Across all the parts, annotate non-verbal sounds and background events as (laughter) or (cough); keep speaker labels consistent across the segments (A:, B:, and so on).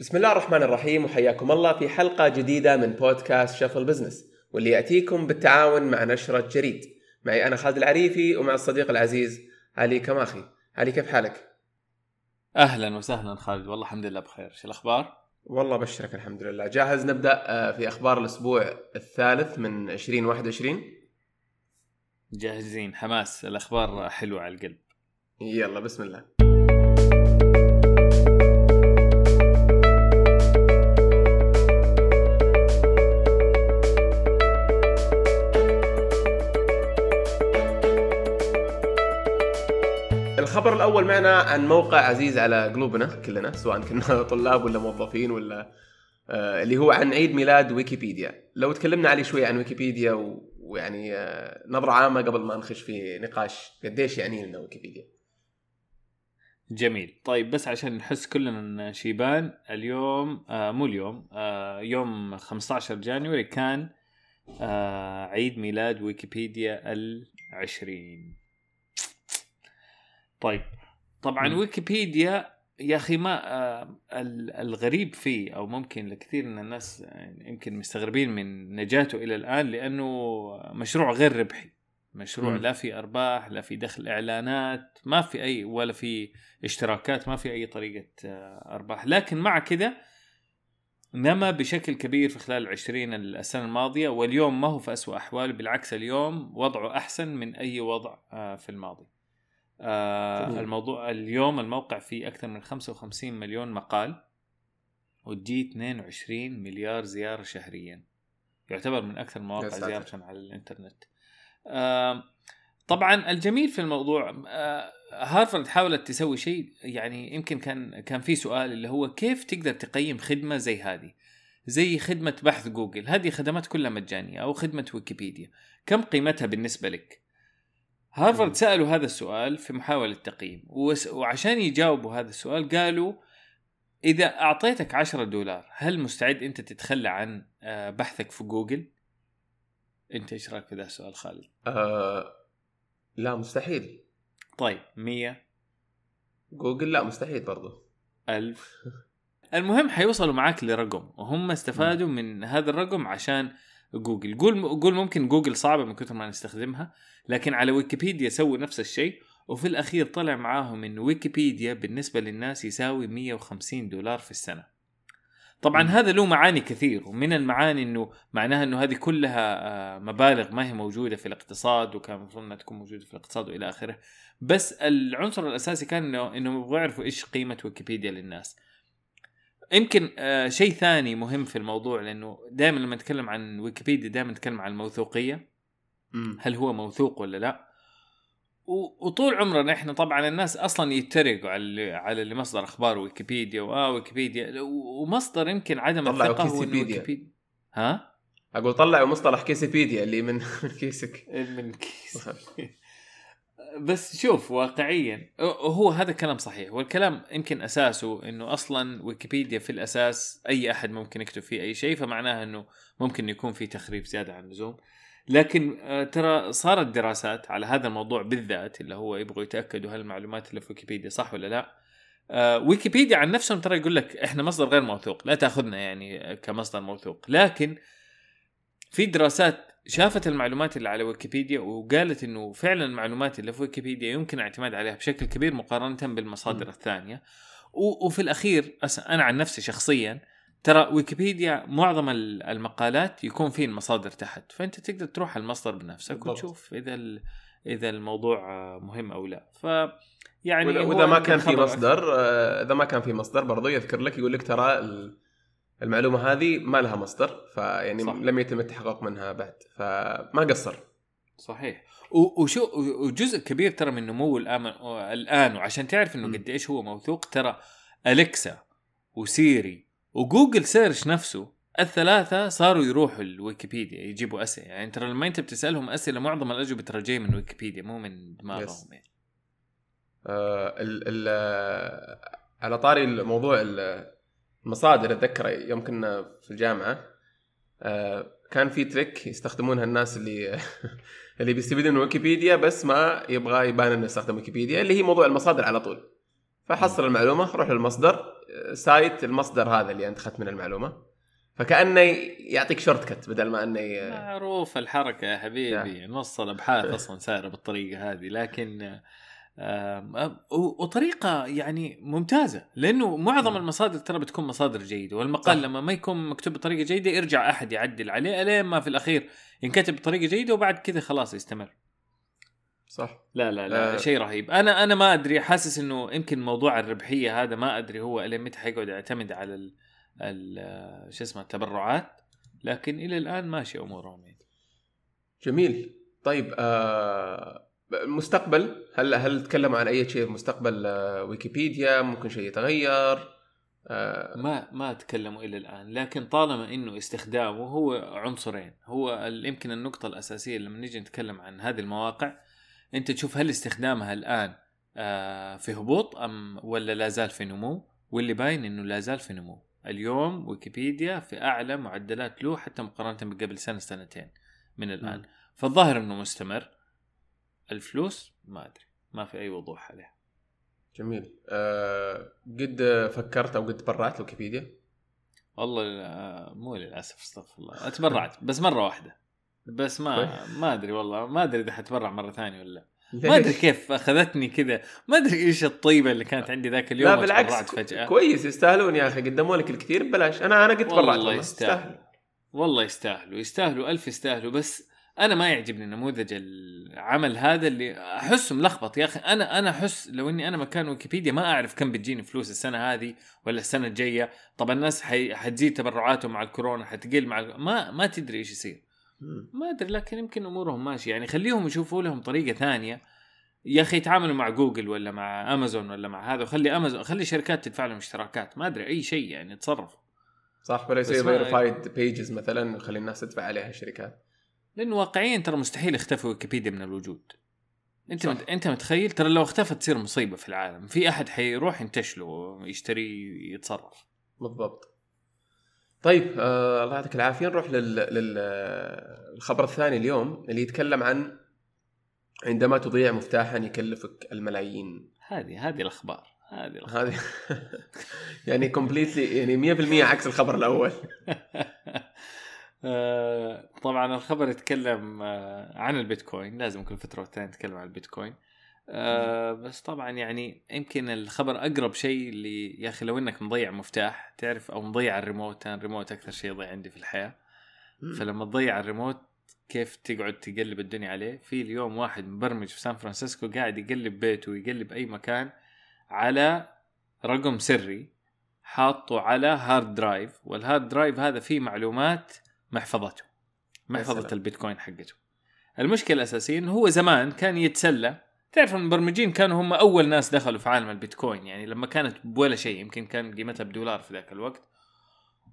A: بسم الله الرحمن الرحيم وحياكم الله في حلقة جديدة من بودكاست شفل بزنس واللي يأتيكم بالتعاون مع نشرة جريد. معي أنا خالد العريفي ومع الصديق العزيز علي كماخي. علي كيف حالك؟
B: أهلا وسهلا خالد والله الحمد لله بخير. شو الأخبار؟
A: والله بشرك الحمد لله. جاهز نبدأ آه، في أخبار الأسبوع الثالث من 2021
B: جاهزين. حماس الأخبار حلوة على القلب.
A: يلا بسم الله. الخبر الأول معنا عن موقع عزيز على قلوبنا كلنا سواء كنا (laughs) طلاب ولا موظفين ولا آه اللي هو عن عيد ميلاد ويكيبيديا. لو تكلمنا عليه شوي عن ويكيبيديا ويعني آه نظره عامة قبل ما نخش في نقاش قديش يعني لنا ويكيبيديا.
B: جميل. طيب بس عشان نحس كلنا إن شيبان اليوم آه مو اليوم آه يوم 15 جانيوري كان آه عيد ميلاد ويكيبيديا العشرين. طيب طبعا
A: مم.
B: ويكيبيديا يا أخي ما آه ال- الغريب فيه أو ممكن لكثير من الناس يمكن مستغربين من نجاته إلى الآن لأنه مشروع غير ربحي مشروع
A: مم.
B: لا في أرباح لا في دخل إعلانات ما في أي ولا في اشتراكات ما في أي طريقة آه، أرباح لكن مع كده نما بشكل كبير في خلال العشرين السنة الماضية واليوم ما هو في أسوأ أحواله بالعكس اليوم وضعه أحسن من أي وضع آه، في الماضي آه،. الموضوع اليوم الموقع فيه أكثر من 55 مليون مقال وتجي 22 مليار زيارة شهريا يعتبر من أكثر
A: يا
B: المواقع. زيارة على الإنترنت آه، طبعا الجميل في الموضوع آه، هارفارد حاولت تسوي شيء يعني يمكن كان كان في سؤال اللي هو كيف تقدر تقيم خدمة زي هذه زي خدمة بحث جوجل هذه خدمات كلها مجانية أو خدمة ويكيبيديا كم قيمتها بالنسبة لك. هارفارد سألوا هذا السؤال في محاولة تقييم وعشان يجاوبوا هذا السؤال قالوا إذا أعطيتك 10 دولار هل مستعد أنت تتخلى عن آه، بحثك في جوجل؟ أنت إيش رأيك في ذا السؤال خالد؟
A: آه لا مستحيل.
B: طيب 100
A: جوجل لا مستحيل برضو
B: ألف. (laughs) المهم حيوصلوا معاك لرقم وهم استفادوا من هذا الرقم عشان جوجل. قول قول ممكن جوجل صعبة من كثر ما نستخدمها لكن على ويكيبيديا سووا نفس الشيء وفي الأخير طلع معاهم إن ويكيبيديا بالنسبة للناس يساوي 150 دولار في السنة. طبعا
A: مم.
B: هذا له معاني كثير ومن المعاني إنه معناها إنه هذه كلها آه، مبالغ ما هي موجودة في الاقتصاد وكان المفروض إنها تكون موجودة في الاقتصاد وإلى آخره. بس العنصر الأساسي كان انه إنهم يبغوا يعرفوا إيش قيمة ويكيبيديا للناس. يمكن آه، شيء ثاني مهم في الموضوع لأنه دائما لما نتكلم عن ويكيبيديا دائما نتكلم عن الموثوقية.
A: مم.
B: هل هو موثوق ولا لا؟ وطول عمرنا إحنا طبعا الناس أصلا يتريقوا على اللي على اللي مصدر أخبار ويكيبيديا واه ويكيبيديا ومصدر يمكن عدم الثقة هو. ويكيبيديا. ها؟
A: أقول طلعوا مصطلح كيسيبيديا اللي من من (laughs) كيسك.
B: من كيس. (laughs) بس شوف واقعيا هو هذا كلام صحيح. والكلام يمكن أساسه إنه أصلا ويكيبيديا في الأساس أي أحد ممكن يكتب فيه أي شيء فمعناها إنه ممكن يكون في تخريب زيادة عن اللزوم. لكن آه، ترى صارت دراسات على هذا الموضوع بالذات اللي هو يبغوا يتأكدوا هل المعلومات اللي في ويكيبيديا صح ولا لا. آه، ويكيبيديا عن نفسهم ترى يقول لك إحنا مصدر غير موثوق لا تأخذنا يعني كمصدر موثوق. لكن في دراسات شافت المعلومات اللي على ويكيبيديا وقالت إنه فعلا المعلومات اللي في ويكيبيديا يمكن الاعتماد عليها بشكل كبير مقارنة بالمصادر
A: م.
B: الثانية وفي الأخير أنا عن نفسي شخصيا ترى ويكيبيديا معظم ال- المقالات يكون فيه المصادر تحت فأنت تقدر تروح على المصدر بنفسك
A: بالضبط.
B: وتشوف إذا إذا الموضوع مهم أو لا ف يعني
A: واذا ما كان في مصدر إذا ما كان في مصدر برضو يذكر لك يقول لك ترى ال- المعلومة هذه ما لها مصدر فيعني
B: صح.
A: لم يتم التحقق منها بعد فما قصر
B: صحيح وشو وجزء كبير ترى من نمو الآن الآن وعشان تعرف
A: إنه.
B: قد إيش هو موثوق ترى أليكسا وسيري وجوجل search نفسه الثلاثة صاروا يروحوا الويكيبيديا يجيبوا أسئلة يعني ترى لما أنت بتسألهم أسئلة معظم الأجوبة ترى جاية من ويكيبيديا مو من دماغهم يعني.
A: آه، ال ال على طاري الموضوع ال- المصادر أتذكر يوم كنا في الجامعة آه، كان في trick يستخدمونها الناس اللي (laughs) اللي بيستفيدون من ويكيبيديا بس ما يبغى يبان إنه يستخدم ويكيبيديا اللي هي موضوع المصادر على طول. فحصل المعلومة روح للمصدر cite المصدر هذا اللي أنت أخذت من المعلومة. فكأنه يعطيك shortcut بدل ما إنه ي...
B: معروف الحركة يا حبيبي. نص الأبحاث أصلا سايرة بالطريقة هذه لكن وطريقة يعني ممتازة لأنه معظم. المصادر ترى بتكون مصادر جيدة والمقال
A: صح.
B: لما ما يكون مكتوب بطريقة جيدة يرجع أحد يعدل عليه إلين ما في الأخير ينكتب بطريقة جيدة وبعد كذا خلاص يستمر
A: صح
B: لا لا لا
A: آه.
B: شيء رهيب أنا أنا ما أدري حاسس إنه يمكن موضوع الربحية هذا ما أدري هو إلى متى حيقعد يعتمد على ال ال- شو اسمه التبرعات لكن إلى الآن ماشي أمورهم يعني.
A: جميل طيب آه المستقبل هل هل تكلموا عن أي شيء في مستقبل آه ويكيبيديا ممكن شيء يتغير؟ آه
B: ما ما تكلموا إلى الآن لكن طالما إنه استخدامه هو عنصرين هو يمكن النقطة الأساسية لما نيجي نتكلم عن هذه المواقع أنت تشوف هل استخدامها الآن آه، في هبوط أم ولا لا زال في نمو؟ واللي باين إنه لا زال في نمو. اليوم ويكيبيديا في أعلى معدلات له حتى مقارنة بقبل سنة سنتين من الآن.
A: مم.
B: فالظاهر إنه مستمر. الفلوس ما أدري ما في أي وضوح عليها.
A: جميل. آه قد فكرت أو قد تبرعت ويكيبيديا؟
B: والله مو للأسف أستغفر الله. أتبرعت بس مرة واحدة. بس ما ما أدري والله ما أدري إذا حتبرع مرة ثانية ولا لا. ما أدري كيف أخذتني كذا. ما أدري إيش الطيبة اللي كانت عندي ذاك اليوم
A: لا بالعكس
B: فجأة.
A: كويس يستاهلون يا أخي قدموا لك الكثير ببلاش. أنا أنا قد تبرعت
B: والله يستاهلوا والله يستاهلوا يستاهلوا ألف يستاهلوا بس أنا ما يعجبني نموذج العمل هذا اللي أحسه ملخبط يا أخي. أنا أنا أحس لو إني أنا مكان ويكيبيديا ما أعرف كم بتجيني فلوس السنة هذه ولا السنة الجاية. طب الناس حي... حتزيد تبرعاتهم مع الكورونا حتقل مع ما ما تدري إيش يصير. ما أدري لكن يمكن أمورهم ماشية. يعني خليهم يشوفوا لهم طريقة ثانية. يا أخي يتعاملوا مع جوجل ولا مع أمازون ولا مع هذا وخلي امازون خلي شركات تدفع لهم اشتراكات. ما أدري أي شيء يعني تصرفوا.
A: صح ولا يصير verified pages مثلا ويخلي الناس تدفع عليها الشركات.
B: لأنه واقعيا ترى مستحيل يختفي ويكيبيديا من الوجود.
A: أنت.
B: مت... أنت متخيل؟ ترى لو اختفت تصير مصيبة في العالم. في أحد حيروح ينتشله يشتري يتصرف
A: بالضبط. طيب آه الله يعطيك العافية. نروح لل... لل... الخبر الثاني اليوم اللي يتكلم عن عندما تضيع مفتاحا يكلفك الملايين.
B: هذه هذه الأخبار. هذه الأخبار.
A: هذه (laughs) يعني completely يعني 100% عكس الخبر
B: الأول. (laughs) طبعا الخبر يتكلم آه، عن البيتكوين. لازم كل فترة والثانيه نتكلم عن البيتكوين. آه، بس طبعا يعني يمكن الخبر أقرب شيء اللي يا أخي لو إنك مضيع مفتاح تعرف أو مضيع الريموت. أنا الريموت أكثر شيء يضيع عندي في الحياة. فلما تضيع الريموت كيف تقعد تقلب الدنيا عليه؟ في اليوم واحد مبرمج في سان فرانسيسكو قاعد يقلب بيته ويقلب أي مكان على رقم سري حاطه على hard drive وال hard drive هذا فيه معلومات محفظته. محفظة
A: سلام.
B: البيتكوين حقته. المشكلة الأساسية إنه هو زمان كان يتسلى. تعرف المبرمجين كانوا هم أول ناس دخلوا في عالم البيتكوين يعني لما كانت بولا شيء يمكن كان قيمتها بدولار في ذاك الوقت.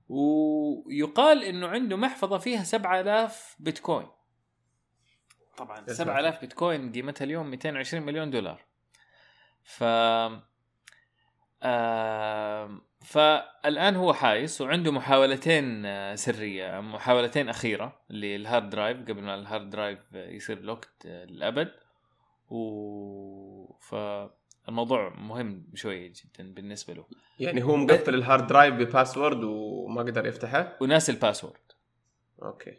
B: ويقال إنه عنده محفظة فيها 7000 بيتكوين. طبعا
A: يا ساتر.
B: 7000 بيتكوين قيمتها اليوم 220 مليون دولار. ف آم، فالآن هو حايس وعنده محاولتين آه، سرية محاولتين أخيرة لل hard drive قبل ما ال hard drive يصير locked آه، للأبد. و فالموضوع مهم شوية جدا بالنسبة له.
A: يعني هو مقفل ال hard drive ب password وما قدر يفتحه؟
B: وناسي ال
A: password
B: okay.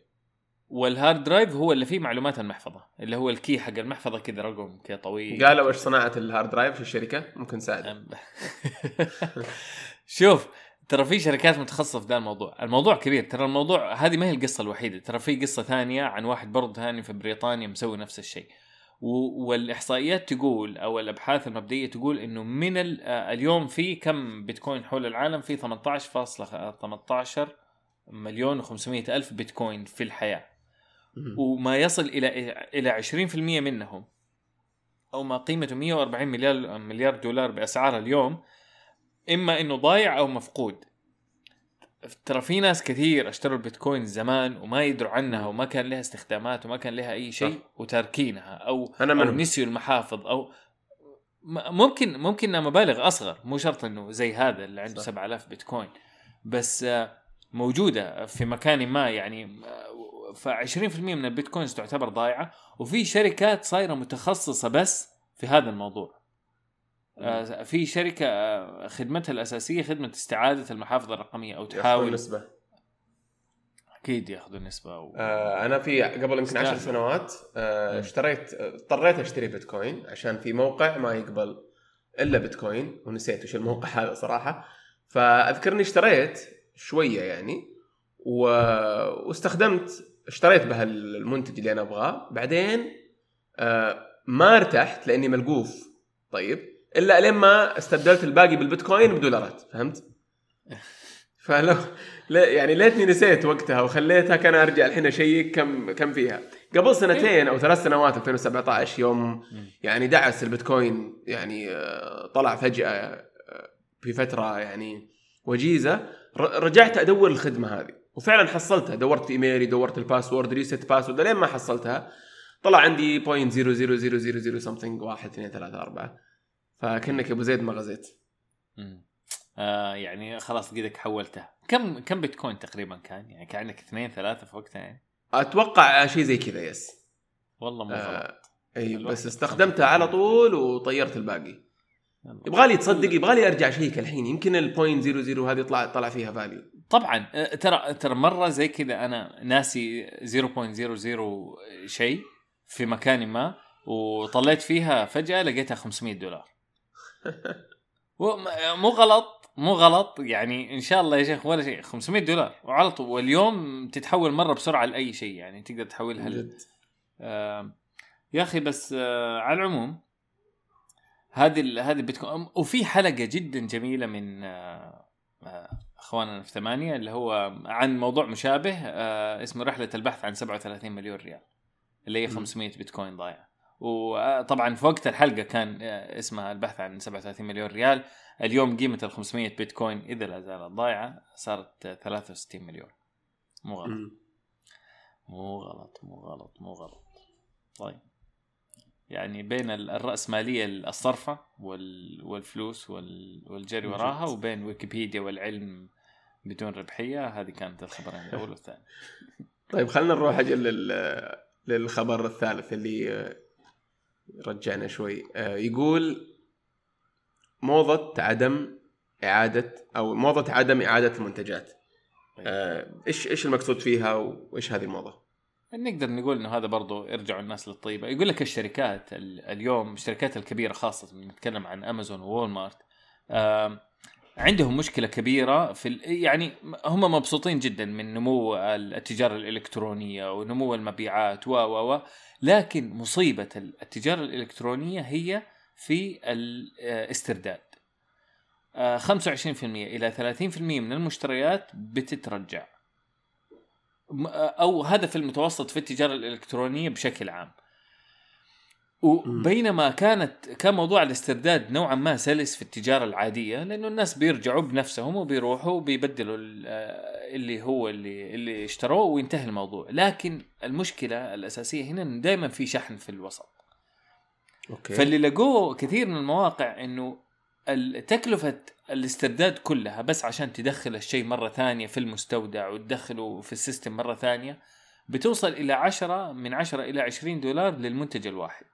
B: وال hard drive هو اللي فيه معلومات المحفظة اللي هو ال key حق المحفظة كذا رقم كذا طويل.
A: قالوا إيش صناعة ال hard drive في الشركة؟ ممكن نساعد
B: أم- (laughs) شوف ترى في شركات متخصصة في ذا الموضوع، الموضوع كبير. ترى الموضوع هذه ما هي القصة الوحيدة، ترى في قصة ثانية عن واحد برضه ثاني في بريطانيا مسوي نفس الشيء. والإحصائيات تقول أو الأبحاث المبدئية تقول إنه من آه، اليوم في كم بيتكوين حول العالم؟ في 18.18 مليون و500 ألف بيتكوين في
A: الحياة.
B: وما يصل إلى إلى 20% منهم. أو ما قيمته 140 مليار مليار دولار بأسعار اليوم. إما إنه ضايع أو مفقود. ترى في ناس كثير اشتروا البيتكوين زمان وما يدروا عنها وما كان لها استخدامات وما كان لها أي شيء. وتاركينها
A: أو
B: أنا
A: أو
B: نسيوا المحافظ أو ممكن ممكن إنها مبالغ أصغر مو شرط إنه زي هذا اللي عنده
A: صح.
B: 7000 بيتكوين. بس آه، موجودة في مكان ما يعني ف 20% من البيتكوينز تعتبر ضايعة. وفي شركات صايرة متخصصة بس في هذا الموضوع. آه، في شركة آه، خدمتها الأساسية خدمة استعادة المحافظ الرقمية
A: أو
B: تحاول
A: نسبة.
B: أكيد ياخذوا نسبة و...
A: آه أنا في قبل يمكن عشر
B: تستاهل.
A: سنوات آه
B: مم.
A: اشتريت اضطريت أشتري بيتكوين عشان في موقع ما يقبل إلا بيتكوين ونسيت وش الموقع (laughs) هذا صراحة. فأذكرني اشتريت شوية يعني و... واستخدمت اشتريت بها المنتج اللي أنا أبغاه. بعدين آه ما ارتحت لأني ملقوف. طيب إلا لين ما استبدلت الباقي بالبيتكوين بدولارات فهمت؟ (laughs) فلو لا يعني ليتني نسيت وقتها وخليتها كان أرجع الحين أشيك كم كم فيها قبل سنتين أو ثلاث سنوات 2017 يوم. يعني دعس البيتكوين يعني آه، طلع فجأة آه، في فترة يعني وجيزة رجعت أدور الخدمة هذه وفعلا حصلتها دورت في إيميلي دورت ال password reset password لين ما حصلتها طلع عندي 0.00000 something 1 2 3 4 فكأنك أبو زيد ما غزيت.
B: آه يعني خلاص قدك حولتها كم كم بيتكوين تقريبا كان؟ يعني كان عندك اثنين ثلاثة في وقتها يعني؟
A: أتوقع شيء زي كذا yes.
B: والله مو
A: آه
B: إي
A: بس استخدمتها على طول وطيرت الباقي. يبغى لي تصدق يبغى لي أرجع اشيك الحين. يمكن ال point 00 هذه طلع طلع فيها value
B: طبعا آه، ترى ترى مرة زي كذا أنا ناسي 0.00 شيء في مكان ما وطلعت فيها فجأة لقيتها 500 دولار. مو غلط مو غلط. يعني إن شاء الله يا شيخ ولا شيء. 500 دولار. وعلى طول. واليوم تتحول مرة بسرعة لأي شيء. يعني تقدر تحولها
A: جد.
B: آه، يا أخي بس آه، على العموم هذه ال- هذه بتكون وفي حلقة جدا جميلة من آه، آه، أخواننا في ثمانية اللي هو عن موضوع مشابه آه، اسمه رحلة البحث عن 37 مليون ريال اللي هي
A: مم.
B: 500 بيتكوين ضايعه وطبعا في وقت الحلقة كان آه، اسمها البحث عن 37 مليون ريال. اليوم قيمة ال 500 بيتكوين إذا لا زالت ضايعة صارت آه، 63 مليون. مو غلط. مو غلط مو غلط مو غلط. طيب. يعني بين ال- الرأسمالية الصرفة وال... والفلوس وال... والجري. وراها وبين ويكيبيديا والعلم بدون ربحية هذه كانت الخبرين الأول والثاني. (laughs)
A: طيب خلينا نروح أجل لل للخبر الثالث اللي آه، رجعنا شوي. آه، يقول موضة عدم إعادة أو موضة عدم إعادة المنتجات. آه، إيش إيش المقصود فيها وإيش هذه الموضة؟
B: نقدر نقول إنه هذا برضو يرجعوا الناس للطيبة. يقول لك الشركات ال- اليوم الشركات الكبيرة خاصة نتكلم عن امازون وول مارت عندهم مشكلة كبيرة في يعني هم مبسوطين جدا من نمو التجارة الإلكترونية ونمو المبيعات و و و. لكن مصيبة التجارة الإلكترونية هي في الاسترداد. آه، 25% إلى 30% من المشتريات بتترجع. م- أو هدف المتوسط في التجارة الإلكترونية بشكل عام. وبينما كانت كان موضوع الاسترداد نوعا ما سلس في التجارة العادية لأنه الناس بيرجعوا بنفسهم وبيروحوا وبيبدلوا آه، اللي هو اللي اللي اشتروه وينتهي الموضوع. لكن المشكلة الأساسية هنا انه دائما في شحن في الوسط.
A: okay.
B: فاللي لقوه كثير من المواقع إنه تكلفة الاسترداد كلها بس عشان تدخل الشيء مرة ثانية في المستودع وتدخله في ال system مرة ثانية بتوصل إلى 10 من 10 إلى 20 دولار للمنتج الواحد.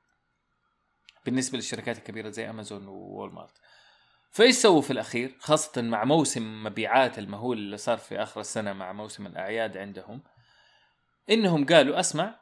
B: بالنسبة للشركات الكبيرة زي أمازون وول مارت فايش سووا في الأخير خاصة مع موسم مبيعات المهول اللي صار في آخر السنة مع موسم الأعياد عندهم إنهم قالوا أسمع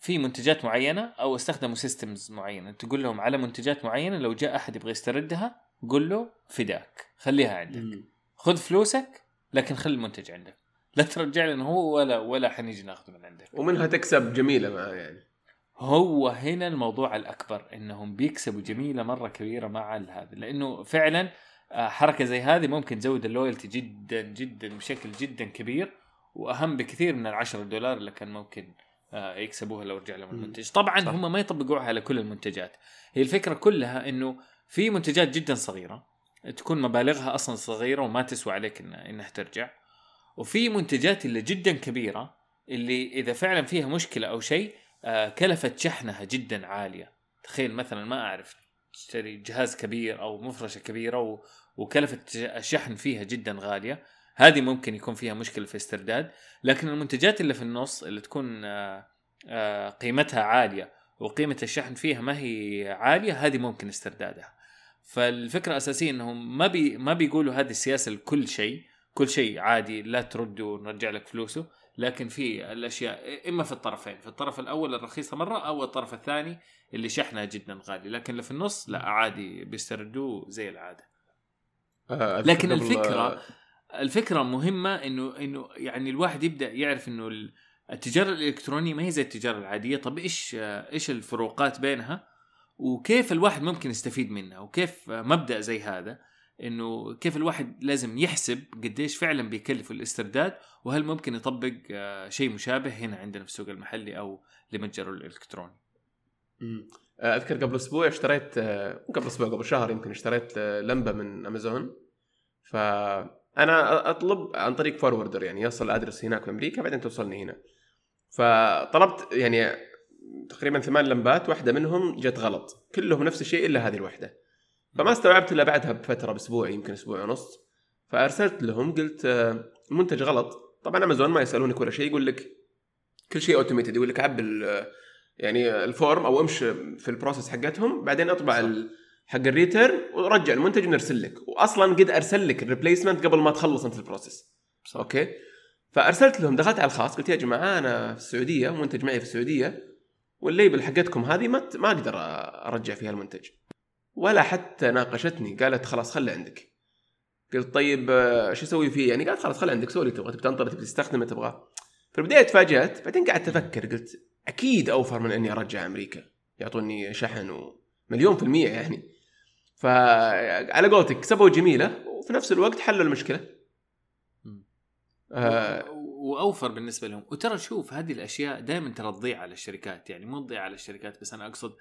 B: في منتجات معينة أو استخدموا systems معينة. تقول لهم على منتجات معينة لو جاء أحد يبغى يستردها قول له فداك خليها عندك. خذ فلوسك لكن خلي المنتج عندك. لا ترجع لنا هو ولا ولا حنيجي ناخذه من عندك.
A: ومنها تكسب جميلة معاه يعني.
B: هو هنا الموضوع الأكبر إنهم بيكسبوا جميلة مرة كبيرة مع هذا لأنه فعلا آه، حركة زي هذه ممكن تزود ال loyalty جدا جدا بشكل جدا كبير وأهم بكثير من العشرة دولار اللي كان ممكن آه، يكسبوها لو رجع لهم. المنتج طبعا
A: صح.
B: هم ما يطبقوها على كل المنتجات هي الفكرة كلها إنه في منتجات جدا صغيرة تكون مبالغها أصلا صغيرة وما تسوى عليك إنها ترجع وفي منتجات اللي جدا كبيرة اللي إذا فعلا فيها مشكلة أو شيء كلفة شحنها جدا عالية. تخيل مثلا ما أعرف تشتري جهاز كبير أو مفرشة كبيرة. وكلفة الشحن فيها جدا غالية. هذه ممكن يكون فيها مشكلة في استرداد لكن المنتجات اللي في النص اللي تكون آه، آه، قيمتها عالية وقيمة الشحن فيها ما هي عالية هذه ممكن استردادها. فالفكرة الأساسية إنهم ما بي ما بيقولوا هذه السياسة لكل شيء. كل شيء عادي لا ترده ونرجع لك فلوسه. لكن في الأشياء إما في الطرفين في الطرف الأول الرخيصة مرة أو الطرف الثاني اللي شحنها جدا غالي لكن اللي في النص لا عادي بيستردوه زي العادة
A: آه،
B: لكن الفكرة الفكرة مهمة إنه إنه يعني الواحد يبدأ يعرف إنه ال- التجارة الإلكترونية ما هي زي التجارة العادية، طب إيش إيش الفروقات بينها؟ وكيف الواحد ممكن يستفيد منها؟ وكيف مبدأ زي هذا إنه كيف الواحد لازم يحسب قديش فعلا بيكلف الاسترداد وهل ممكن يطبق آه، شيء مشابه هنا عندنا في السوق المحلي أو لمتجره الإلكتروني.
A: مم. آه، أذكر قبل أسبوع اشتريت آه، قبل أسبوع قبل شهر يمكن اشتريت لمبة من أمازون فانا أطلب عن طريق فوروردر يعني يصل الأدرس هناك في أمريكا بعدين توصلني هنا فطلبت يعني تقريبا ثمان لمبات واحدة منهم جت غلط كلهم نفس الشيء إلا هذه الوحدة فما استوعبت إلا بعدها بفترة بأسبوع يمكن أسبوع ونص. فأرسلت لهم قلت آه، المنتج غلط. طبعا امازون ما يسألونك ولا شيء يقول لك كل شيء automated يقول لك عب ال- يعني ال form أو امشي في ال process حقتهم بعدين أطبع
B: حق
A: ال return ورجع المنتج ونرسل لك. واصلا قد أرسل لك ال replacement قبل ما تخلص أنت ال process
B: صح.
A: okay؟ فأرسلت لهم دخلت على الخاص قلت يا جماعة أنا في السعودية منتج معي في السعودية وال label حقتكم هذه ما ما أقدر أرجع فيها المنتج. ولا حتى ناقشتني. قالت خلاص خلي عندك. قلت طيب آه، إيش أسوي فيه؟ يعني قالت خلاص خلي عندك سوي اللي تبغى تبي تنطر تبي تستخدمه تبغاه. في البدايه تفاجات بعدين قعدت أفكر قلت أكيد أوفر من إني أرجع أمريكا. يعطوني شحن ومليون في المية يعني. فعلى قولتك سبوا جميلة وفي نفس الوقت حلوا
B: المشكلة.
A: آه
B: وأوفر بالنسبة لهم. وترى شوف هذه الأشياء دائما ترى تضيع على الشركات. يعني مو تضيع على الشركات بس أنا أقصد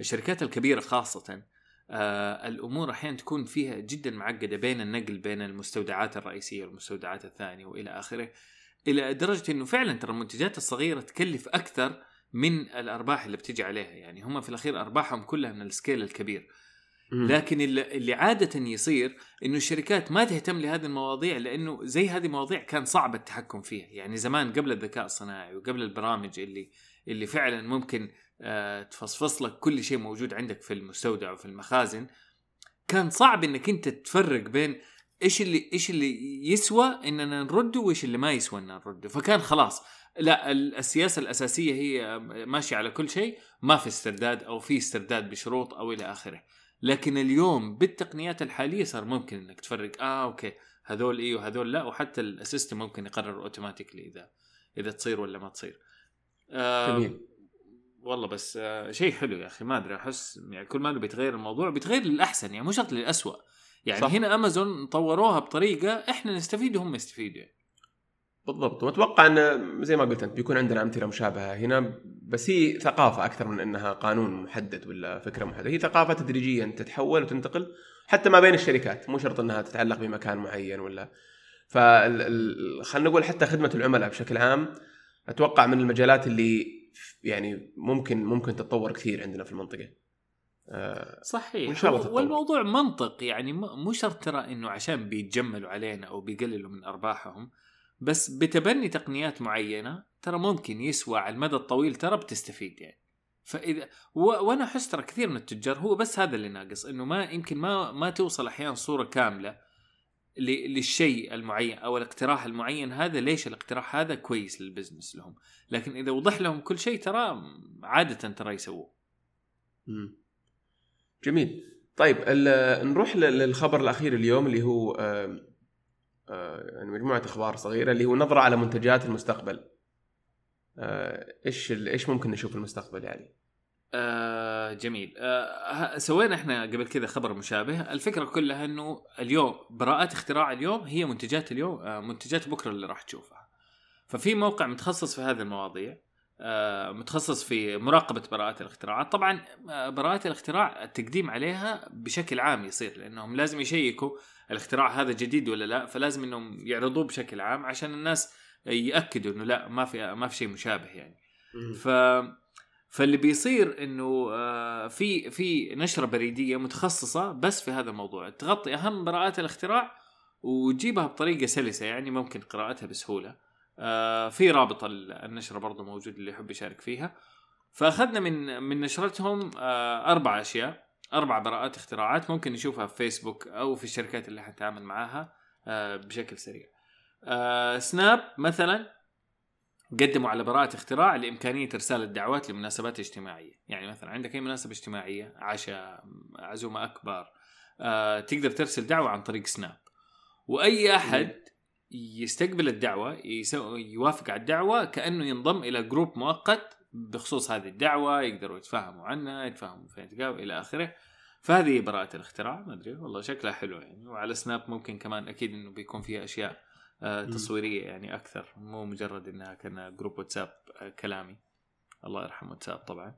B: الشركات الكبيرة خاصة آه الأمور أحيانا تكون فيها جدا معقدة بين النقل بين المستودعات الرئيسية والمستودعات الثانية وإلى آخره إلى درجة إنه فعلا ترى المنتجات الصغيرة تكلف أكثر من الأرباح اللي بتجي عليها. يعني هم في الأخير أرباحهم كلها من السكيل الكبير. لكن اللي عادة يصير إنه الشركات ما تهتم لهذه المواضيع لأنه زي هذه المواضيع كان صعب التحكم فيها، يعني زمان قبل الذكاء الصناعي وقبل البرامج اللي اللي فعلا ممكن تفصفص لك كل شيء موجود عندك في المستودع وفي المخازن كان صعب إنك أنت تفرق بين إيش اللي إيش اللي يسوى إننا نرده وإيش اللي ما يسوى إننا نرده، فكان خلاص لا ال- السياسة الأساسية هي ماشية على كل شيء ما في استرداد أو في استرداد بشروط أو إلى آخره. لكن اليوم بالتقنيات الحالية صار ممكن إنك تفرق آه okay هذول إيه وهذول لا وحتى ال system ممكن يقرر automatically اذا إذا تصير ولا ما تصير. آه
A: جميل
B: والله بس آه شيء حلو يا أخي ما أدري أحس يعني كل ما أنه بيتغير الموضوع بيتغير للأحسن يعني مو شرط للاسوء. يعني
A: صح.
B: هنا امازون طوروها بطريقة إحنا نستفيد وهم يستفيدوا يعني.
A: بالضبط وأتوقع إن زي ما قلت أنت بيكون عندنا أمثلة مشابهة هنا بس هي ثقافة أكثر من إنها قانون محدد ولا فكرة محددة هي ثقافة تدريجيا تتحول وتنتقل حتى ما بين الشركات مو شرط إنها تتعلق بمكان معين ولا ال- خلينا نقول حتى خدمة العملاء بشكل عام أتوقع من المجالات اللي يعني ممكن ممكن تتطور كثير عندنا في المنطقة آه،
B: صحيح
A: وإن شاء الله تتطور.
B: والموضوع منطق يعني مو شرط ترى إنه عشان بيتجملوا علينا أو بيقللوا من أرباحهم بس بتبني تقنيات معينة ترى ممكن يسوى على المدى الطويل ترى بتستفيد يعني فإذا و... وأنا أحس ترى كثير من التجار هو بس هذا اللي ناقص إنه ما يمكن ما ما توصل أحيانا صورة كاملة. للشيء المعين أو الاقتراح المعين. هذا ليش الاقتراح هذا كويس للبزنس لهم؟ لكن إذا وضح لهم كل شيء ترى عادة ترى يسووه.
A: جميل. طيب نروح لل- للخبر الأخير اليوم اللي هو يعني مجموعة أخبار صغيرة اللي هو نظرة على منتجات المستقبل. آه، إيش إيش ممكن نشوف في المستقبل يعني؟
B: آه جميل. آه سوينا إحنا قبل كذا خبر مشابه. الفكرة كلها انه اليوم براءات اختراع اليوم هي منتجات اليوم آه منتجات بكرة اللي راح تشوفها. ففي موقع متخصص في هذه المواضيع آه متخصص في مراقبة براءات الاختراعات طبعا آه براءات الاختراع التقديم عليها بشكل عام يصير لأنهم لازم يشيكوا الاختراع هذا جديد ولا لا فلازم إنهم يعرضوه بشكل عام عشان الناس يأكدوا إنه لا ما في ما في شيء مشابه يعني. ف فاللي بيصير إنه آه، في في نشرة بريدية متخصصة بس في هذا الموضوع تغطي أهم براءات الاختراع وتجيبها بطريقة سلسة يعني ممكن قراءتها بسهولة. آه، في رابط ال- النشرة برضه موجود اللي يحب يشارك فيها. فأخذنا من من نشرتهم آه، أربع أشياء أربع براءات اختراعات ممكن نشوفها في فيسبوك أو في الشركات اللي حنتعامل معاها بشكل سريع. سناب مثلا قدموا على براءة اختراع لإمكانية إرسال الدعوات لمناسبات اجتماعية. يعني مثلا عندك أي مناسبة اجتماعية عشاء عزومة أكبر آه، تقدر ترسل دعوة عن طريق سناب. وأي أحد يستقبل الدعوة يوافق على الدعوة كأنه ينضم إلى group مؤقت بخصوص هذه الدعوة يقدروا يتفاهموا عنها يتفاهموا فين يتقابلوا إلى آخره. فهذه براءة الاختراع ما أدري والله شكلها حلو يعني. وعلى سناب ممكن كمان أكيد إنه بيكون فيها أشياء آه،. تصويرية يعني أكثر مو مجرد انها كان group واتساب آه، كلامي. الله يرحم واتساب طبعا.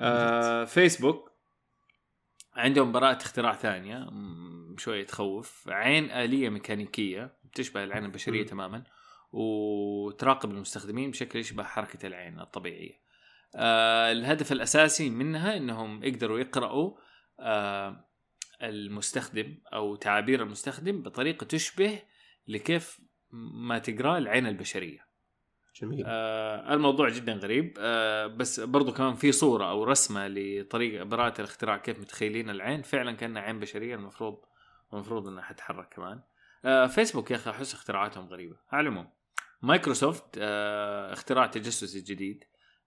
B: آه فيسبوك عندهم براءة اختراع ثانية شوية تخوف. عين آلية ميكانيكية بتشبه العين البشرية. تماما وتراقب المستخدمين بشكل يشبه حركة العين الطبيعية. آه الهدف الأساسي منها أنهم يقدروا يقرأوا آه المستخدم أو تعابير المستخدم بطريقة تشبه لكيف ما تقرأ العين البشرية.
A: جميل.
B: آه الموضوع جدا غريب. آه بس برضو كمان في صورة أو رسمة لطريقه براءه الاختراع كيف متخيلين العين. فعلا كأنها عين بشرية المفروض المفروض إنها حتتحرك كمان. آه فيسبوك يا أخي أحس اختراعاتهم غريبة. على العموم مايكروسوفت آه اختراع تجسسي جديد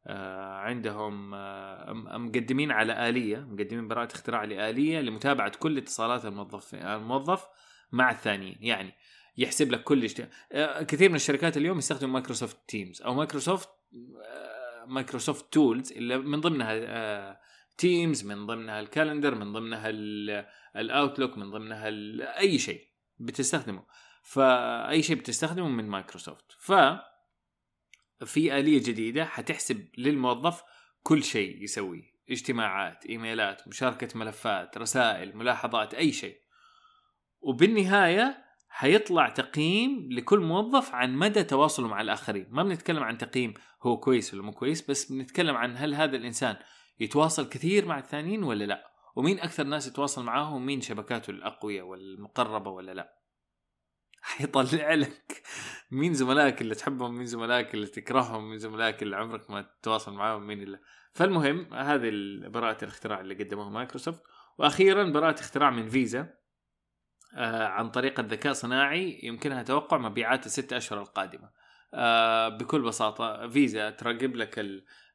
B: آه عندهم آه مقدمين على آلية مقدمين براءة اختراع لآلية لمتابعة كل اتصالات الموظف الموظف مع الثانيين. يعني يحسب لك كل اجت... آه، كثير من الشركات اليوم يستخدموا Microsoft Teams أو مايكروسوفت آه، Microsoft tools اللي من ضمنها Teams من ضمنها ال calendar من ضمنها ال Outlook من ضمنها أي شيء بتستخدمه. فأي شيء بتستخدمه من مايكروسوفت ف في آلية جديدة حتحسب للموظف كل شيء يسويه. اجتماعات إيميلات مشاركة ملفات رسائل ملاحظات أي شيء. وبالنهاية حيطلع تقييم لكل موظف عن مدى تواصله مع الآخرين. ما بنتكلم عن تقييم هو كويس ولا مو كويس بس بنتكلم عن هل هذا الإنسان يتواصل كثير مع الثانيين ولا لا؟ ومين أكثر ناس يتواصل معاهم؟ ومين شبكاته الأقوية والمقربة ولا لا؟ حيطلع لك. مين زملائك اللي تحبهم؟ مين زملائك اللي تكرههم؟ مين زملائك اللي عمرك ما تتواصل معاهم؟ مين اللي؟ فالمهم هذه براءة الاختراع اللي قدموها مايكروسوفت. وأخيرا براءة اختراع من فيزا. عن طريق الذكاء الصناعي يمكنها توقع مبيعات الست أشهر القادمة. آه بكل بساطة فيزا تراقب لك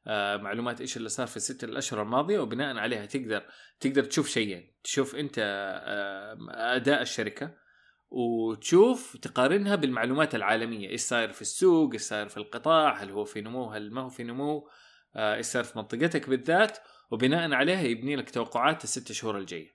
B: المعلومات إيش اللي صار في الست الأشهر الماضية وبناء عليها تقدر تقدر تشوف شيئين تشوف أنت آه أداء الشركة وتشوف تقارنها بالمعلومات العالمية. إيش صاير في السوق؟ إيش صاير في القطاع؟ هل هو في نمو؟ هل ما هو في نمو؟ آه، إيش صار في منطقتك بالذات؟ وبناء عليها يبني لك توقعات الست شهور الجاية.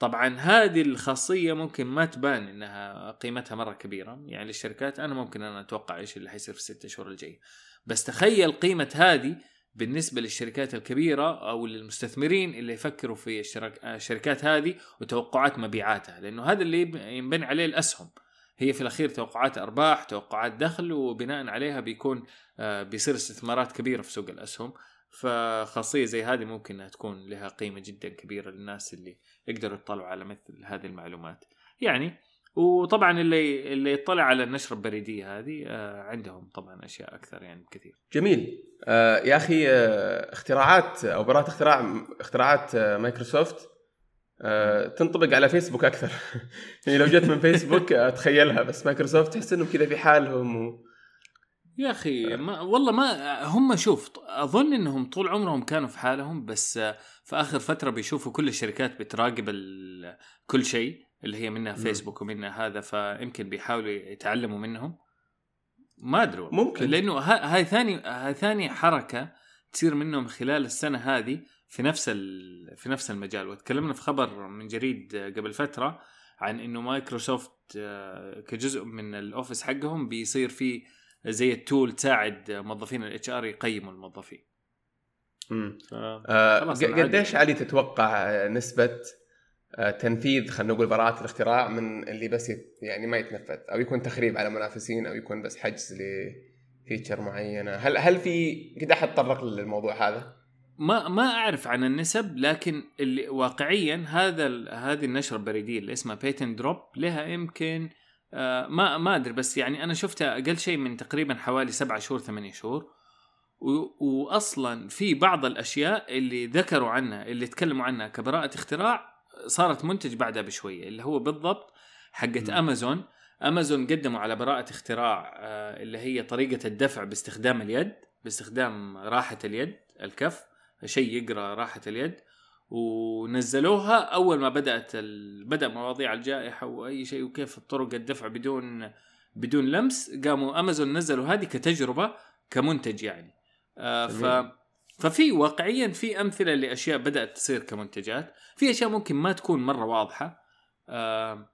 B: طبعا هذه الخاصية ممكن ما تبان إنها قيمتها مرة كبيرة. يعني للشركات أنا ممكن أنا أتوقع إيش اللي حيصير في الست شهور الجاية. بس تخيل قيمة هذه بالنسبة للشركات الكبيرة أو للمستثمرين اللي يفكروا في الشرك- الشركات هذه وتوقعات مبيعاتها. لأنه هذا اللي ينبني عليه الأسهم. هي في الأخير توقعات أرباح توقعات دخل وبناء عليها بيكون آه، بيصير استثمارات كبيرة في سوق الأسهم. فخاصية زي هذه ممكن أنها تكون لها قيمة جدا كبيرة للناس اللي يقدروا يطلعوا على مثل هذه المعلومات. يعني وطبعا اللي اللي يطلع على النشرة البريدية هذه آه، عندهم طبعا أشياء أكثر يعني بكثير
A: جميل. آه يا أخي آه اختراعات أو براءة اختراع اختراعات آه مايكروسوفت آه تنطبق على فيسبوك أكثر. (laughs) يعني لو جت من فيسبوك آه تخيلها. بس مايكروسوفت تحس إنهم كذا في حالهم و...
B: يا أخي ما والله ما هم شوف أظن إنهم طول عمرهم كانوا في حالهم بس آه، في آخر فترة بيشوفوا كل الشركات بتراقب ال- كل شيء اللي هي منها. فيسبوك ومنها هذا فيمكن بيحاولوا يتعلموا منهم ما أدري.
A: ممكن.
B: لأنه ها- هاي ثاني هاي ثاني حركة تصير منهم خلال السنة هذه في نفس ال- في نفس المجال وتكلمنا في خبر من جريد آه، قبل فترة عن إنه مايكروسوفت آه، كجزء من ال Office حقهم بيصير في زي ال tool تساعد موظفين ال HR يقيموا الموظفين
A: مم.
B: ف...
A: آه
B: خلاص
A: قديش. علي تتوقع نسبة آه تنفيذ خلينا نقول براءة الاختراع من اللي بس يعني ما يتنفذ أو يكون تخريب على منافسين أو يكون بس حجز ل feature معينة هل هل في قد أحد تطرق للموضوع هذا؟
B: ما ما أعرف عن النسب لكن اللي واقعيا هذا هذه النشرة البريدية اللي اسمها Patent Drop لها يمكن آه ما ما أدري بس يعني أنا شفتها أقل شيء من تقريبا حوالي سبعة شهور ثمانية شهور. واصلا في بعض الأشياء اللي ذكروا عنها اللي تكلموا عنها كبراءة اختراع صارت منتج بعدها بشوية اللي هو بالضبط حقت. أمازون. أمازون قدموا على براءة اختراع آه، اللي هي طريقة الدفع باستخدام اليد باستخدام راحة اليد الكف شيء يقرأ راحة اليد. ونزلوها أول ما بدأت ال... بدأ مواضيع الجائحة وأي شيء وكيف طرق الدفع بدون بدون لمس. قاموا أمازون نزلوا هذه كتجربة كمنتج يعني. آه ف. ففي واقعيا في أمثلة لأشياء بدأت تصير كمنتجات. في أشياء ممكن ما تكون مرة واضحة. آه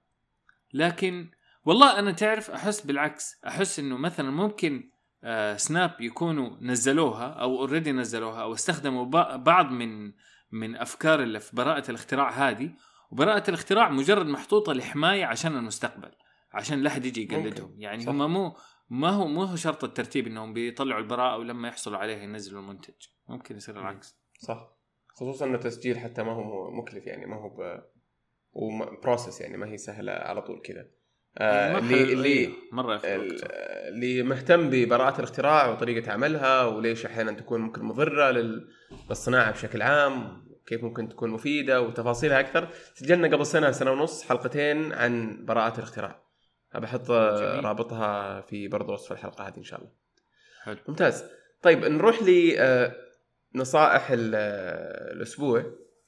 B: لكن والله أنا تعرف أحس بالعكس. أحس إنه مثلا ممكن آه سناب يكونوا نزلوها أو اوريدي نزلوها أو استخدموا بعض من من أفكار اللي في براءة الاختراع هذه وبراءة الاختراع مجرد محطوطة لحماية عشان المستقبل عشان لا أحد يجي يقلدهم. يعني
A: صح.
B: هم مو ما هو مو هو شرط الترتيب إنهم بيطلعوا البراءة ولما يحصلوا عليها ينزلوا المنتج. ممكن يصير العكس.
A: صح. خصوصا إنه تسجيل حتى ما هو مكلف يعني ما هو ب... وبروسس يعني ما هي سهلة على طول كذا. آه اللي اللي
B: أيوة، مرة.
A: اللي مهتم ببراءة الاختراع وطريقة عملها وليش أحيانا تكون ممكن مضرة لل- للصناعة بشكل عام كيف ممكن تكون مفيدة وتفاصيلها أكثر. سجلنا قبل سنة سنة ونص حلقتين عن براءة الاختراع. بحط. رابطها في برضو وصف الحلقة هذه إن شاء الله.
B: حلو.
A: ممتاز. طيب نروح لنصائح الأسبوع.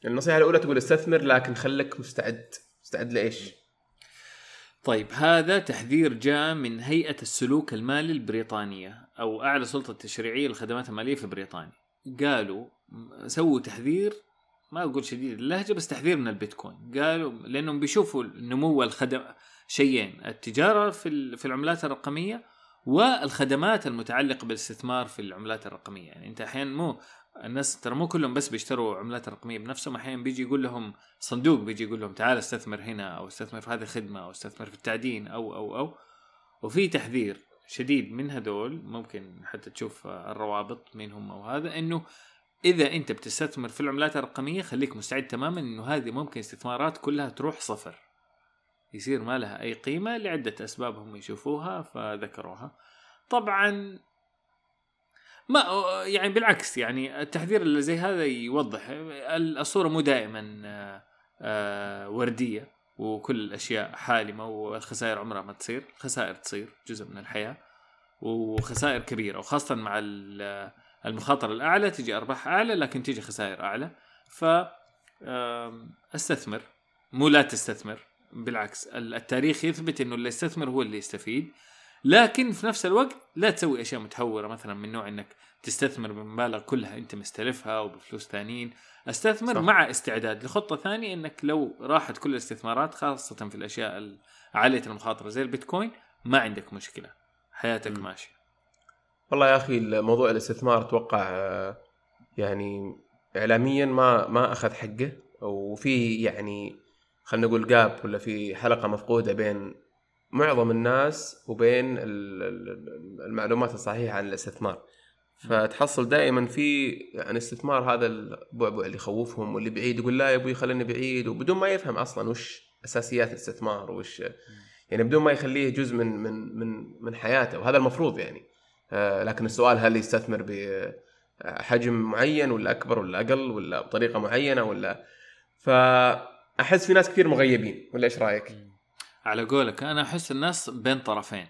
A: النصيحة الأولى تقول استثمر لكن خليك مستعد. مستعد لإيش؟
B: طيب هذا تحذير جاء من هيئة السلوك المالي البريطانية أو أعلى سلطة تشريعية للخدمات المالية في بريطانيا. قالوا سووا تحذير ما أقول شديد اللهجة بس تحذير من البيتكوين. قالوا لأنهم بيشوفوا نمو الخدم شيئين التجارة في في العملات الرقمية والخدمات المتعلقة بالاستثمار في العملات الرقمية. يعني أنت أحيانا مو الناس ترى مو كلهم بس بيشتروا عملات رقمية بنفسهم أحيانا بيجي يقول لهم صندوق بيجي يقول لهم تعال استثمر هنا أو استثمر في هذه الخدمة أو استثمر في التعدين أو أو أو. وفي تحذير شديد من هذول ممكن حتى تشوف الروابط مين هم أو هذا إنه إذا أنت بتستثمر في العملات الرقمية خليك مستعد تماما إنه هذه ممكن استثمارات كلها تروح صفر. يصير ما لها أي قيمة لعدة أسباب هم يشوفوها فذكروها. طبعا ما يعني بالعكس يعني التحذير اللي زي هذا يوضح. الصورة مو دائما آه، آه، وردية وكل الأشياء حالمة والخسائر عمرها ما تصير. الخسائر تصير جزء من الحياة وخسائر كبيرة. وخاصة مع ال- المخاطرة الأعلى تجي أرباح أعلى لكن تجي خسائر أعلى. ف استثمر. مو لا تستثمر بالعكس. ال- التاريخ يثبت إنه اللي يستثمر هو اللي يستفيد. لكن في نفس الوقت لا تسوي أشياء متهورة مثلا من نوع إنك تستثمر بمبالغ كلها أنت مستلفها وبفلوس ثانيين. أستثمر
A: صح.
B: مع استعداد. لخطه ثانية إنك لو راحت كل الاستثمارات خاصة في الأشياء ال- عالية المخاطرة زي البيتكوين ما عندك مشكلة. حياتك. ماشية.
A: والله يا أخي موضوع الاستثمار أتوقع يعني اعلاميا ما ما أخذ حقه. وفي يعني خلينا نقول جاب ولا في حلقة مفقودة بين معظم الناس وبين ال- ال- المعلومات الصحيحة عن الاستثمار. فتحصل دائما في يعني استثمار هذا البعبع اللي يخوفهم واللي بعيد يقول لا يا أبوي خليني بعيد وبدون ما يفهم أصلا وش أساسيات الاستثمار وش يعني بدون ما يخليه جزء من من من من حياته وهذا المفروض يعني. آه، لكن السؤال هل يستثمر بحجم معين ولا أكبر ولا أقل ولا بطريقة معينة ولا؟ فأحس في ناس كثير مغيبين ولا إيش رأيك؟
B: على قولك أنا أحس الناس بين طرفين.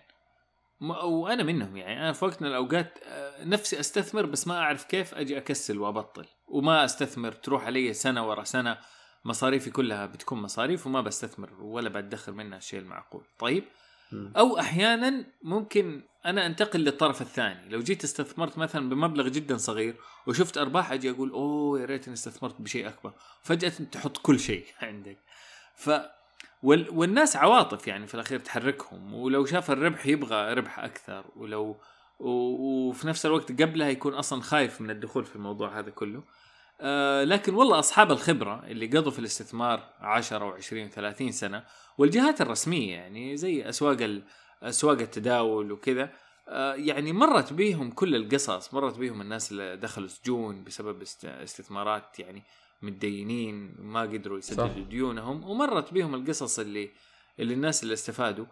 B: وأنا منهم يعني أنا في وقت من الأوقات آه، نفسي أستثمر بس ما أعرف كيف أجي أكسل وأبطل. وما أستثمر تروح علي سنة ورا سنة مصاريفي كلها بتكون مصاريف وما بستثمر ولا بدخر منها الشيء المعقول. طيب. أو أحيانا ممكن أنا أنتقل للطرف الثاني. لو جيت استثمرت مثلا بمبلغ جدا صغير وشفت أرباح أجي أقول أوه يا ريتني استثمرت بشيء أكبر. فجأة تحط كل شيء (laughs) عندك. ف وال... والناس عواطف يعني في الأخير تحركهم ولو شاف الربح يبغى ربح أكثر ولو. وفي نفس الوقت قبلها يكون أصلا خايف من الدخول في الموضوع هذا كله آه لكن والله أصحاب الخبرة اللي قضوا في الاستثمار 10 و20 30 سنة والجهات الرسمية يعني زي أسواق. أسواق التداول وكذا آه يعني مرت بيهم كل القصص مرت بيهم الناس اللي دخلوا سجون بسبب است... استثمارات يعني متدينين ما قدروا يسددوا. ديونهم ومرت بيهم القصص اللي اللي الناس اللي استفادوا.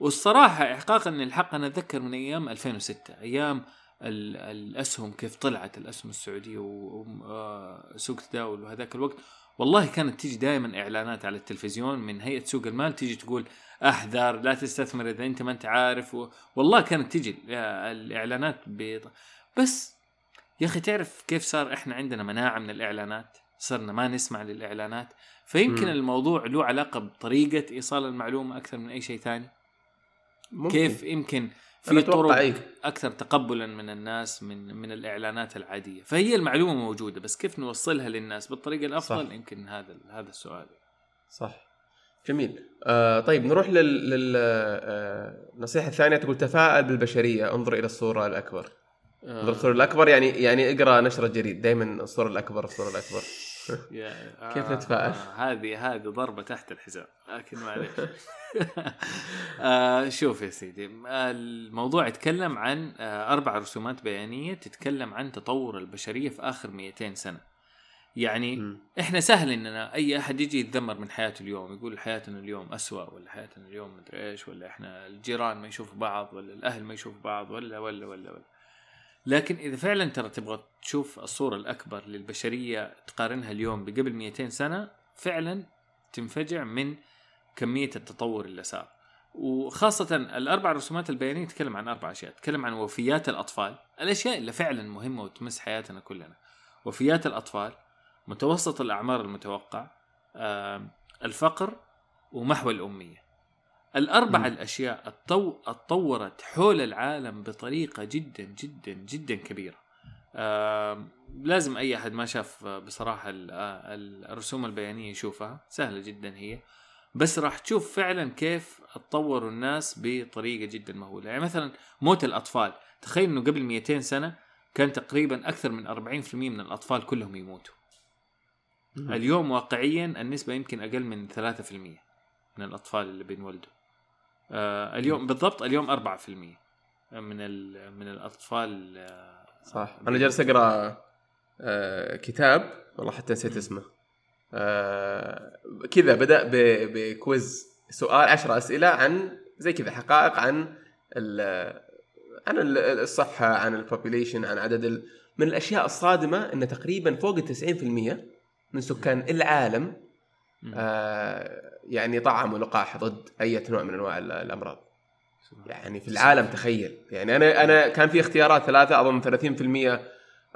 B: والصراحة احقاقا للحق أنا أتذكر من أيام 2006 أيام ال- الأسهم كيف طلعت الأسهم السعودية وسوق تداول وهذاك الوقت. والله كانت تيجي دائما إعلانات على التلفزيون من هيئة سوق المال تيجي تقول أحذر لا تستثمر إذا أنت ما أنت عارف و... والله كانت تيجي الإعلانات ب... بس يا أخي تعرف كيف صار إحنا عندنا مناعة من الإعلانات؟ صرنا ما نسمع للإعلانات. فيمكن
A: مم.
B: الموضوع له علاقة بطريقة إيصال المعلومة أكثر من أي شيء ثاني؟
A: ممكن.
B: كيف يمكن في طرق
A: إيه.
B: أكثر تقبلا من الناس من من الإعلانات العادية؟ فهي المعلومة موجودة بس كيف نوصلها للناس بالطريقة الأفضل؟
A: صح.
B: يمكن هذا هذا السؤال.
A: صح. جميل. آه طيب نروح لل للنصيحه الثانية تقول تفاءل بالبشرية. انظر إلى الصورة الأكبر. انظر الصورة الأكبر يعني يعني اقرأ نشرة جريد دائما الصورة الأكبر الصورة
B: الأكبر. (laughs)
A: كيف نتفاعل؟
B: آه، هذه هذه ضربة تحت الحزام لكن معليش (laughs) (laughs) آه شوف يا سيدي آه، الموضوع يتكلم عن آه أربع رسومات بيانية تتكلم عن تطور البشرية في آخر 200 سنة يعني
A: مم.
B: إحنا سهل إننا أي أحد يجي يتذمر من حياته اليوم يقول حياتنا اليوم أسوأ ولا حياتنا اليوم مدري إيش ولا إحنا الجيران ما يشوفوا بعض ولا الأهل ما يشوفوا بعض ولا ولا ولا ولا لكن إذا فعلا ترى تبغى تشوف الصورة الأكبر للبشرية تقارنها اليوم بقبل 200 سنة فعلا تنفجع من كمية التطور اللي صار. وخاصة الأربع رسومات البيانية تتكلم عن أربع أشياء. تتكلم عن وفيات الأطفال الأشياء اللي فعلا مهمة وتمس حياتنا كلنا. وفيات الأطفال متوسط الأعمار المتوقع الفقر ومحو الأمية. الأربع
A: مم.
B: الأشياء التو... اتطورت حول العالم بطريقة جدا جدا جدا كبيرة. آم، لازم أي أحد ما شاف آه، بصراحة ال- آه، ال- الرسوم البيانية يشوفها. سهلة جدا هي. بس راح تشوف فعلا كيف اتطوروا الناس بطريقة جدا مهولة. يعني مثلا موت الأطفال. تخيل أنه قبل 200 سنة كان تقريبا أكثر من 40% من الأطفال كلهم يموتوا. اليوم واقعيا النسبة يمكن أقل من 3% من الأطفال اللي بينولدوا. آه اليوم بالضبط اليوم 4% من ال- من الأطفال آه
A: صح أنا جالس أقرأ آه كتاب والله حتى نسيت. اسمه آه كذا بدأ ب quiz سؤال عشرة أسئلة عن زي كذا حقائق عن ال- عن ال- الصحة عن ال population عن عدد ال... من الأشياء الصادمة إن تقريبا فوق ال 90% من سكان العالم. آه يعني طعموا لقاح ضد أي نوع من أنواع ال-
B: الأمراض.
A: يعني في العالم تخيل. يعني أنا أنا كان في اختيارات ثلاثة أظن 30%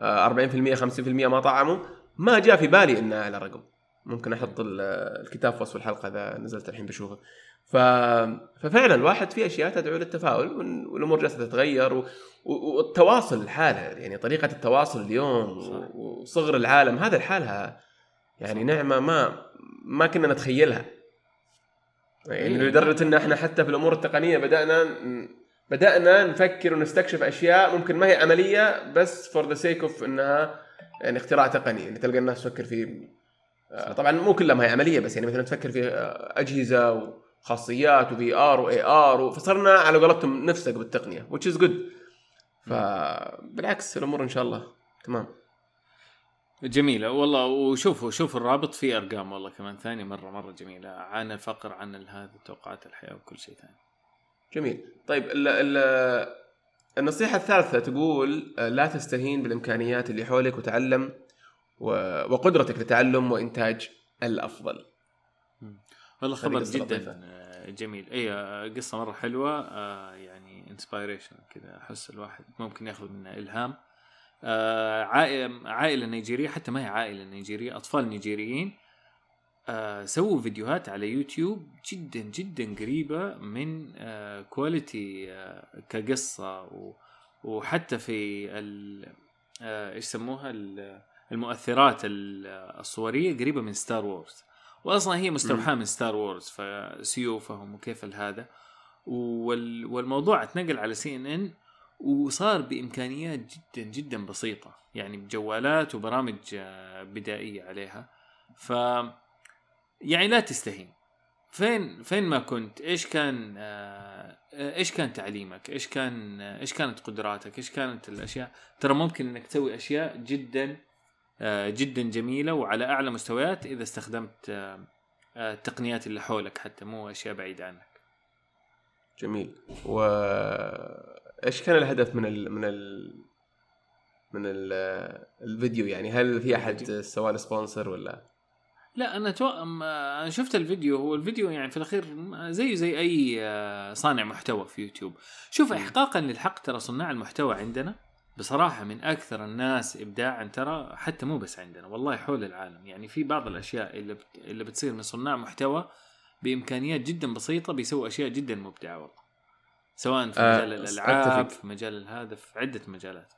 A: آه، 40% 50% ما طعموا. ما جاء في بالي إنه اعلى رقم. ممكن أحط ال- الكتاب في وصف الحلقة إذا نزلت الحين بشوفه. ف... ففعلا الواحد في أشياء تدعو للتفاؤل وال- والأمور جالسة تتغير و... و- والتواصل لحاله يعني طريقة التواصل اليوم وصغر العالم هذا لحالها يعني نعمة ما ما كنا نتخيلها. يعني
B: إيه.
A: لدرجة إن إحنا حتى في الأمور التقنية بدأنا بدأنا نفكر ونستكشف أشياء ممكن ما هي عملية بس for the sake of إنها يعني اختراع تقني. يعني تلقى الناس تفكر في آه، طبعا مو كلها ما هي عملية بس يعني مثلا تفكر في آه، أجهزة وخاصيات و VR و AR فصرنا على قولتهم نفسك بالتقنية which is good. فبالعكس الأمور إن شاء الله تمام.
B: جميلة. والله وشوفوا شوفوا الرابط فيه أرقام والله كمان ثاني مرة مرة جميلة. عن الفقر عن هذا توقعات الحياة وكل شيء ثاني.
A: جميل. طيب ال ال النصيحة الثالثة تقول آه، لا تستهين بالإمكانيات اللي حولك وتعلم و- وقدرتك لتعلم وإنتاج الأفضل.
B: والله خبر جدا
A: لطيفة.
B: آه، جميل. اي آه، قصة مرة حلوة يعني انسبايريشن كذا أحس الواحد ممكن ياخذ منها إلهام. آه، عائلة عائلة نيجيرية حتى ما هي عائلة نيجيرية أطفال نيجيريين آه، سووا فيديوهات على يوتيوب جدا جدا قريبة من quality آه، كقصة و- وحتى في إيش يسموها؟ ال- المؤثرات ال- الصورية قريبة من Star Wars واصلا هي مستوحاه من Star Wars فسيوفهم وكيف هذا وال والموضوع اتنقل على CNN وصار بإمكانيات جدا جدا بسيطة يعني بجوالات وبرامج آه، بدائية عليها. ف يعني لا تستهين. فين فين ما كنت إيش كان آه، إيش كان تعليمك؟ إيش كان آه، إيش كانت قدراتك؟ إيش كانت الأشياء؟ ترى ممكن إنك تسوي أشياء جدا جدا جميلة وعلى أعلى مستويات إذا استخدمت التقنيات اللي حولك حتى مو أشياء بعيدة عنك.
A: جميل. و إيش كان الهدف من ال... من ال... من ال- الفيديو يعني؟ هل في أحد سوى sponsor ولا؟
B: لا أنا تو... أنا شفت الفيديو. هو الفيديو يعني في الأخير زيه زي أي آه، صانع محتوى في يوتيوب. شوف احقاقا للحق ترى صناع المحتوى عندنا بصراحة من أكثر الناس إبداعا ترى حتى مو بس عندنا والله حول العالم. يعني في بعض الأشياء اللي بت... اللي بتصير من صناع محتوى بإمكانيات جدا بسيطة بيسووا أشياء جدا مبدعة والله. سواء في
A: آه،
B: مجال الألعاب
A: أتفق.
B: في مجال هذا في عدة مجالات.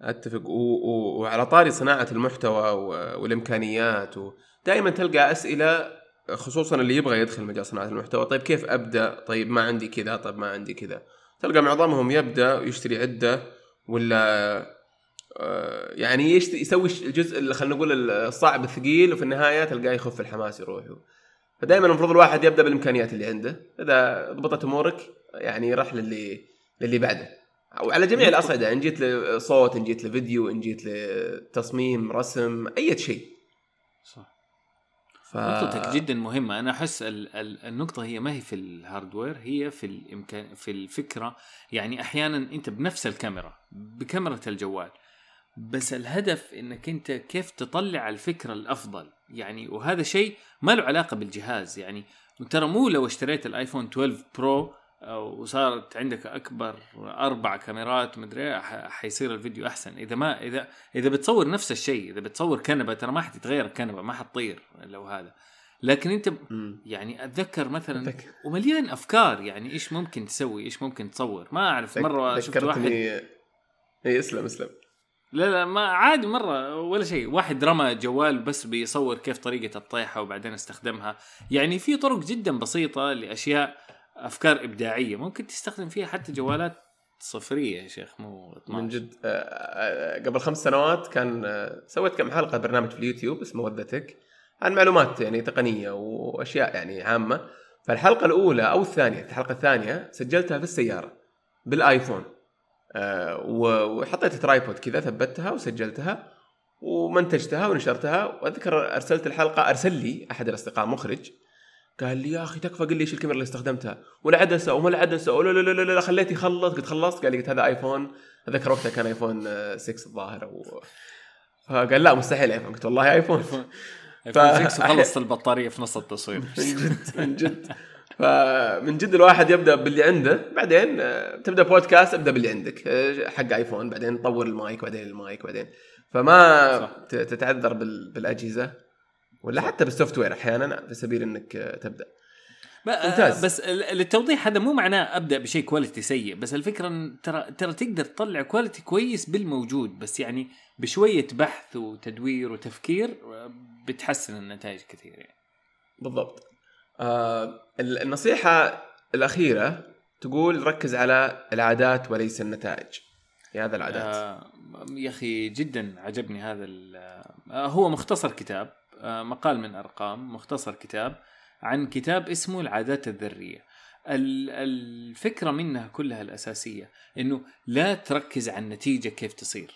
A: أتفق. و... و... وعلى طاري صناعة المحتوى و... والإمكانيات و... دائما تلقى أسئلة خصوصا اللي يبغى يدخل مجال صناعة المحتوى. طيب كيف أبدأ؟ طيب ما عندي كذا طيب ما عندي كذا. تلقى معظمهم يبدأ يشتري عدة ولا آه، يعني. يسوي الجزء اللي خلينا نقول الصعب الثقيل وفي النهاية تلقاه يخف الحماس يروح. فدائما المفروض الواحد يبدأ بالإمكانيات اللي عنده. إذا ضبطت أمورك يعني راح للي للي بعده. وعلى جميع الأصعدة إن جيت لصوت إن جيت لفيديو إن جيت لتصميم رسم أي شيء.
B: صح.
A: ف...
B: نقطتك جدا مهمة. أنا أحس ال- ال- النقطة هي ما هي في ال hardware هي في الإمكان في الفكرة. يعني أحيانا أنت بنفس الكاميرا بكاميرا الجوال بس الهدف إنك أنت كيف تطلع الفكرة الأفضل. يعني وهذا شيء ما له علاقة بالجهاز. يعني ترى مو لو اشتريت الآيفون 12 برو وصارت عندك أكبر أربع كاميرات مدري إيه، حيصير الفيديو أحسن. إذا ما اذا إذا بتصور نفس الشيء إذا بتصور كنبة ترى ما حتتغير الكنبة ما حتطير لو هذا. لكن
A: أنت.
B: يعني أتذكر مثلا
A: أتذكر.
B: ومليان أفكار يعني إيش ممكن تسوي إيش ممكن تصور. ما أعرف مرة شفت واحد
A: اي اسلم اسلم.
B: لا لا ما عادي مرة ولا شيء. واحد رمى جوال بس بيصور كيف طريقة الطيحة وبعدين استخدمها. يعني في طرق جدا بسيطة لأشياء أفكار إبداعية ممكن تستخدم فيها حتى جوالات صفرية يا شيخ مو 12
A: من جد آه، آه، قبل خمس سنوات كان آه، سويت كم حلقة برنامج في اليوتيوب اسمه ود tech عن معلومات يعني تقنية وأشياء يعني عامة. فالحلقة الأولى أو الثانية الحلقة الثانية سجلتها في السيارة بالآيفون آه، وحطيت tripod كذا ثبتها وسجلتها ومنتجتها ونشرتها. وأذكر أرسلت الحلقة أرسل لي أحد الأصدقاء مخرج قال لي يا أخي تكفى قل لي إيش الكاميرا اللي استخدمتها. والعدسة وما العدسة؟ ولا لا لا لا, لا خليتي يخلص. قلت خلصت. قال لي قلت هذا آيفون. اتذكر وقتها كان آيفون آه، 6 الظاهر أو فقال لا مستحيل آيفون. قلت والله آيفون.
B: آيفون. 6 (laughs) وخلصت البطارية في نص التصوير. (laughs)
A: من جد من جد. فمن جد الواحد يبدأ باللي عنده بعدين آه، تبدأ بودكاست ابدأ باللي عندك. آه، حق آيفون بعدين طور المايك بعدين المايك بعدين. فما
B: صح.
A: تتعذر بال- بالأجهزة. ولا حتى بال software أحيانا في سبيل إنك تبدأ. ممتاز.
B: بس للتوضيح هذا مو معناه أبدأ بشيء quality سيء بس الفكرة إن ترى ترى تقدر تطلع quality كويس بالموجود بس يعني بشوية بحث وتدوير وتفكير آه، بتحسن النتائج كثير يعني.
A: بالضبط. آه ال- النصيحة الأخيرة تقول ركز على العادات وليس النتائج. في هذا العادات.
B: آه يا أخي جدا عجبني هذا ال- آه هو مختصر كتاب مقال من أرقام مختصر كتاب عن كتاب اسمه العادات الذرية. ال- الفكرة منها كلها الأساسية إنه لا تركز على النتيجة كيف تصير.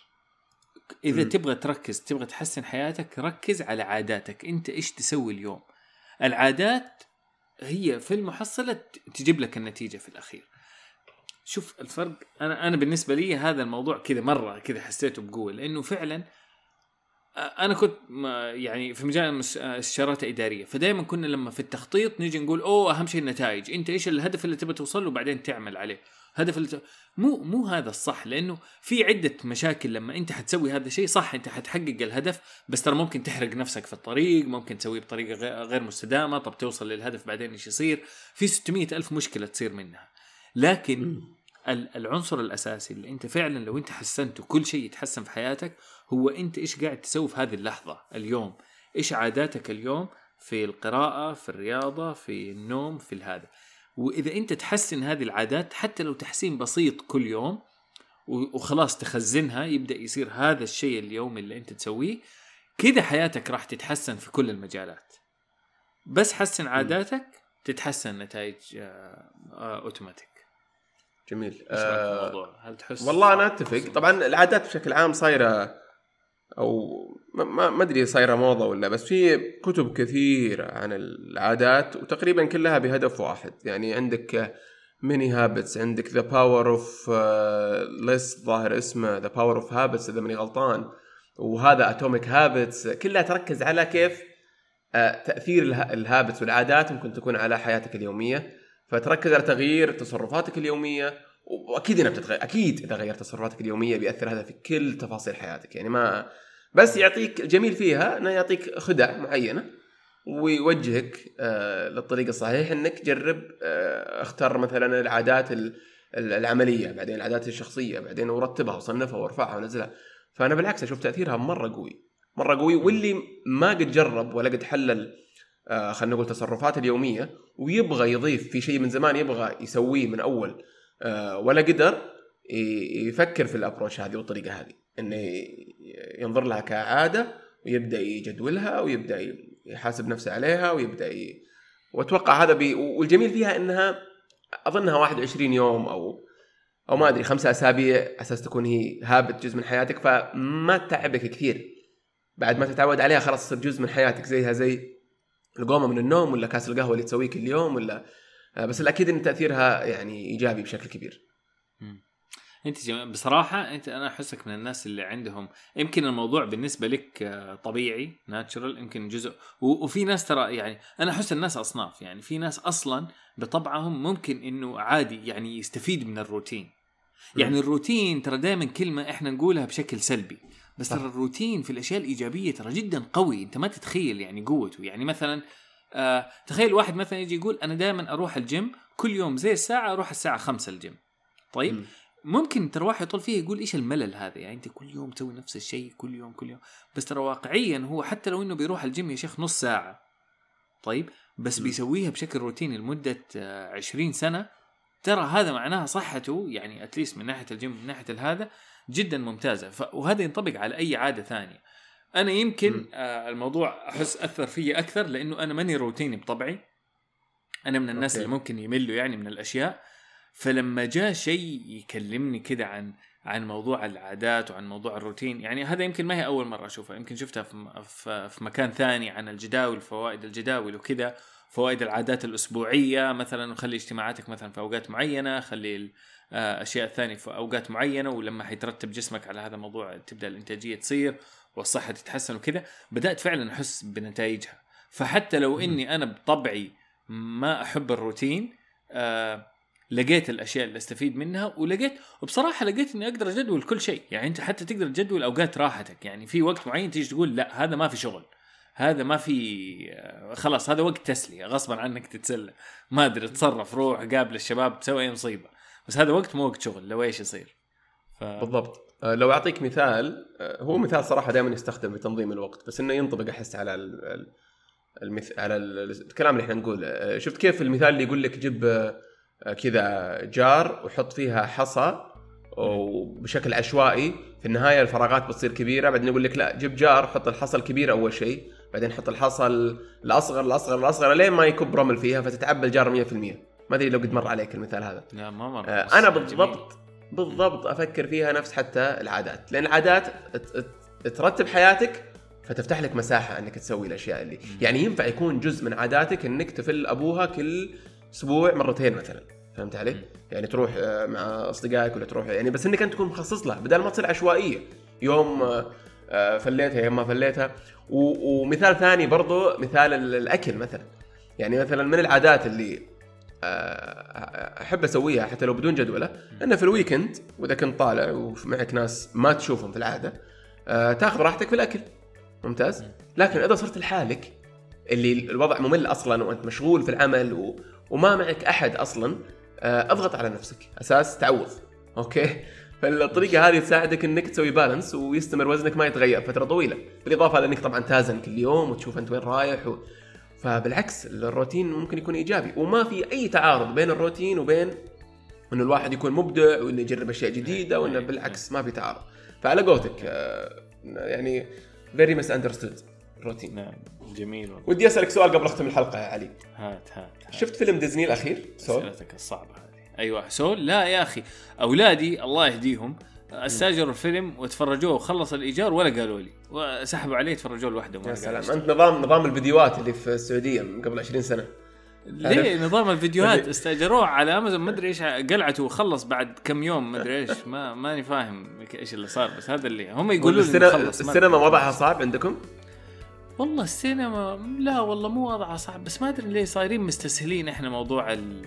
B: إذا
A: مم.
B: تبغى تركز تبغى تحسن حياتك ركز على عاداتك. أنت إيش تسوي اليوم؟ العادات هي في المحصلة تجيب لك النتيجة في الأخير. شوف الفرق أنا أنا بالنسبة لي هذا الموضوع كذا مرة كذا حسيته بقوة لأنه فعلا آه، أنا كنت يعني في مجال المس- آه، استشارات إدارية فدائما كنا لما في التخطيط نيجي نقول أوه أهم شيء النتائج أنت إيش الهدف اللي تبغى توصل له بعدين تعمل عليه؟ هدف اللي ت... مو مو هذا الصح لأنه في عدة مشاكل لما أنت حتسوي هذا الشيء صح أنت حتحقق الهدف بس ترى ممكن تحرق نفسك في الطريق ممكن تسويه بطريقة غير- مستدامة طب توصل للهدف بعدين إيش يصير؟ في 600 ألف مشكلة تصير منها. لكن العنصر الأساسي اللي أنت فعلا لو أنت حسنته كل شيء يتحسن في حياتك هو أنت إيش قاعد تسوي في هذه اللحظة اليوم. إيش عاداتك اليوم في القراءة في الرياضة في النوم في هذا وإذا أنت تحسن هذه العادات حتى لو تحسين بسيط كل يوم وخلاص تخزنها يبدأ يصير هذا الشيء اليومي اللي أنت تسويه كذا حياتك راح تتحسن في كل المجالات. بس حسن عاداتك تتحسن النتائج آه، آه، أوتوماتيك.
A: جميل. آه
B: الموضوع؟ هل تحس
A: والله أنا أتفق. طبعا العادات بشكل عام صايرة أو ما- ما أدري صايرة موضة ولا بس في كتب كثيره عن العادات وتقريبا كلها بهدف واحد. يعني عندك Mini Habits عندك ذا Power of الظاهر اسمه The Power of Habits إذا ماني غلطان. وهذا Atomic Habits كلها تركز على كيف آه، تأثير اله- ال habits والعادات ممكن تكون على حياتك اليومية. فتركز على تغيير تصرفاتك اليومية وأكيد إنها بتتغير أكيد اذا غيرت تصرفاتك اليومية بيأثر هذا في كل تفاصيل حياتك يعني ما بس يعطيك الجميل فيها إنه يعطيك خدع معينة ويوجهك آه، للطريق الصحيح إنك جرب آه، اختار مثلا العادات ال- ال- العملية بعدين العادات الشخصية بعدين ورتبها وصنفها وارفعها ونزلها. فأنا بالعكس أشوف تأثيرها مرة قوي مرة قوي واللي ما قد جرب ولا قد حلل آه، خلينا نقول تصرفاته اليومية ويبغى يضيف في شيء من زمان يبغى يسويه من أول آه، ولا قدر يفكر في الأبروش هذه والطريقة هذه. إنه ينظر لها كعادة ويبدأ يجدولها ويبدأ يحاسب نفسه عليها ويبدأ ي... وأتوقع هذا بي... والجميل فيها إنها أظنها 21 يوم أو أو ما أدري خمسة أسابيع أساس تكون هي هابت جزء من حياتك فما تتعبك كثير. بعد ما تتعود عليها خلاص تصير جزء من حياتك زيها زي القومة من النوم ولا كاس القهوة اللي تسويه كل يوم ولا آه، بس الأكيد إن تأثيرها يعني إيجابي بشكل كبير
B: أنت. بصراحة أنت أنا أحسك من الناس اللي عندهم يمكن الموضوع بالنسبة لك آه، طبيعي ناتشرال يمكن جزء. وفي ناس ترى يعني أنا أحس الناس أصناف يعني في ناس أصلا بطبعهم ممكن إنه عادي يعني يستفيد من الروتين يعني الروتين ترى دائما كلمة إحنا نقولها بشكل سلبي بس
A: صح.
B: ترى الروتين في الأشياء الإيجابية ترى جدا قوي. أنت ما تتخيل يعني قوته. يعني مثلا آه تخيل واحد مثلا يجي يقول أنا دائما أروح الجيم كل يوم زي الساعة أروح الساعة 5 الجيم. طيب؟
A: مم.
B: ممكن ترى واحد يطول فيه يقول إيش الملل هذا؟ يعني أنت كل يوم تسوي نفس الشيء كل يوم كل يوم. بس ترى واقعيا هو حتى لو إنه بيروح الجيم يا شيخ نص ساعة. طيب؟ بس
A: م.
B: بيسويها بشكل روتيني لمدة آه، 20 سنة. ترى هذا معناها صحته يعني at least من ناحية الجيم من ناحية هذا جدا ممتازة. ف... وهذا ينطبق على أي عادة ثانية. أنا يمكن. آه الموضوع أحس أثر فيا أكثر لأنه أنا ماني روتيني بطبعي. أنا من الناس
A: okay.
B: اللي ممكن يملوا يعني من الأشياء. فلما جاء شيء يكلمني كده عن عن موضوع العادات وعن موضوع الروتين يعني هذا يمكن ما هي أول مرة أشوفها. يمكن شفتها في م- في, في مكان ثاني عن الجداول فوائد الجداول وكذا فوائد العادات الأسبوعية مثلا وخلي اجتماعاتك مثلا في أوقات معينة خلي الاشياء الثانية في أوقات معينة ولما حيترتب جسمك على هذا الموضوع تبدأ الإنتاجية تصير والصحة تتحسن وكذا. بدأت فعلا أحس بنتائجها. فحتى لو إني أنا بطبعي ما أحب الروتين آه لقيت الأشياء اللي أستفيد منها ولقيت وبصراحة لقيت إني أقدر أجدول كل شيء. يعني أنت حتى تقدر تجدول أوقات راحتك. يعني في وقت معين تيجي تقول لا هذا ما في شغل. هذا ما في آه، خلاص هذا وقت تسلية غصبا عنك تتسلى. ما أدري تصرف روح قابل الشباب تسوي أي مصيبة. بس هذا وقت مو وقت شغل لو إيش يصير. ف...
A: بالضبط. آه، لو أعطيك مثال آه، هو مثال صراحة دائما يستخدم في تنظيم الوقت بس إنه ينطبق أحس على ال- ال- المث... على ال- الكلام اللي إحنا نقوله. آه، شفت كيف المثال اللي يقول لك جيب كذا جار وحط فيها حصى وبشكل عشوائي في النهاية الفراغات بتصير كبيرة بعدين يقول لك لا جيب جار حط الحصى الكبير أول شيء بعدين حط الحصى ال- الأصغر الأصغر الأصغر لين ما يكب رمل فيها فتتعبى الجار 100% ما أدري لو قد مر عليك المثال هذا.
B: لا ما مره
A: آه، أنا
B: جميل.
A: بالضبط بالضبط أفكر فيها نفس حتى العادات لأن العادات ترتب حياتك فتفتح لك مساحة إنك تسوي الأشياء اللي يعني ينفع يكون جزء من عاداتك إنك تفل أبوها كل أسبوع مرتين مثلا فهمت علي؟ يعني تروح آه، مع أصدقائك ولا تروح يعني بس إنك أنت تكون مخصص لها بدل ما تصير عشوائية. يوم آه، آه، فليتها يوم ما فليتها. ومثال ثاني برضو مثال ال- الأكل مثلا. يعني مثلا من العادات اللي أحب أسويها حتى لو بدون جدولة. إنه في ال weekend وإذا كنت طالع ومعك ناس ما تشوفهم في العادة آه، تاخذ راحتك في الأكل. ممتاز؟ لكن إذا صرت لحالك اللي الوضع ممل أصلا وأنت مشغول في العمل و... وما معك أحد أصلا آه، اضغط على نفسك. أساس تعوض. okay؟ فالطريقة هذه تساعدك إنك تسوي balance ويستمر وزنك ما يتغير فترة طويلة. بالإضافة لأنك طبعا تازن كل يوم وتشوف أنت وين رايح و... فبالعكس الروتين ممكن يكون إيجابي. وما في أي تعارض بين الروتين وبين انه الواحد يكون مبدع وإنه يجرب أشياء جديدة وإنه
B: أي-
A: بالعكس ما في تعارض. فعلى قولتك آه، يعني very misunderstood routine
B: نعم جميل والله.
A: ودي أسألك سؤال قبل أختم الحلقة يا علي.
B: هات هات, هات.
A: شفت فيلم ديزني الأخير؟ سول؟
B: أسئلتك الصعبة هذه. أيوه سول؟ لا يا أخي أولادي الله يهديهم. استاجروا الفيلم وتفرجوه وخلص الإيجار ولا قالوا لي. وسحبوا عليه تفرجوه لوحدهم
A: يا سلام. أنت نظام نظام الفيديوهات اللي في السعودية من قبل 20 سنة.
B: ليه نظام الفيديوهات؟ استاجروه على أمازون ما أدري إيش قلعته وخلص بعد كم يوم ما أدري إيش. ما ماني فاهم إيش اللي صار بس هذا اللي هم يقولوا لي
A: السينما, السينما. وضعها صعب عندكم؟
B: والله السينما لا والله مو وضعها صعب بس ما أدري ليه صايرين مستسهلين إحنا موضوع ال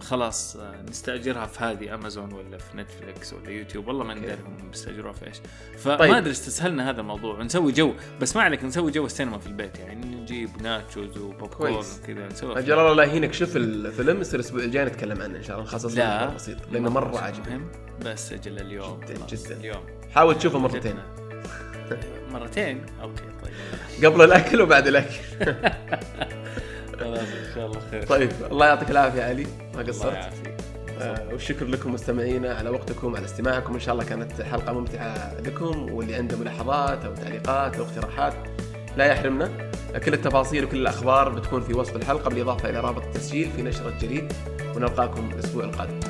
B: خلاص آه، نستأجرها في هذه امازون ولا في نتفلكس ولا يوتيوب والله ما ندري هم بيستأجروها في إيش. فما
A: طيب.
B: أدري استسهلنا هذا الموضوع. ونسوي جو بس ما عليك نسوي جو السينما في البيت. يعني نجيب nachos و
A: popcorn.
B: وكذا نسوي
A: أجل الله لا يهينك شوف الفيلم يصير الأسبوع الجاي نتكلم عنه إن شاء الله نخصص له episode لأنه مرة عاجبني.
B: بس أجل اليوم.
A: جداً جداً.
B: اليوم.
A: حاول تشوفه مرتين.
B: مرتين؟ okay طيب.
A: قبل الأكل وبعد الأكل. (laughs)
B: خلاص إن شاء الله خير.
A: طيب الله يعطيك العافية علي. ما
B: الله
A: قصرت؟
B: يعافيك.
A: آه، والشكر لكم مستمعينا على وقتكم على استماعكم. إن شاء الله كانت حلقة ممتعة لكم واللي عنده ملاحظات أو تعليقات أو اقتراحات لا يحرمنا. كل التفاصيل وكل الأخبار بتكون في وصف الحلقة بالإضافة إلى رابط التسجيل في نشرة جديد. ونلقاكم الأسبوع القادم.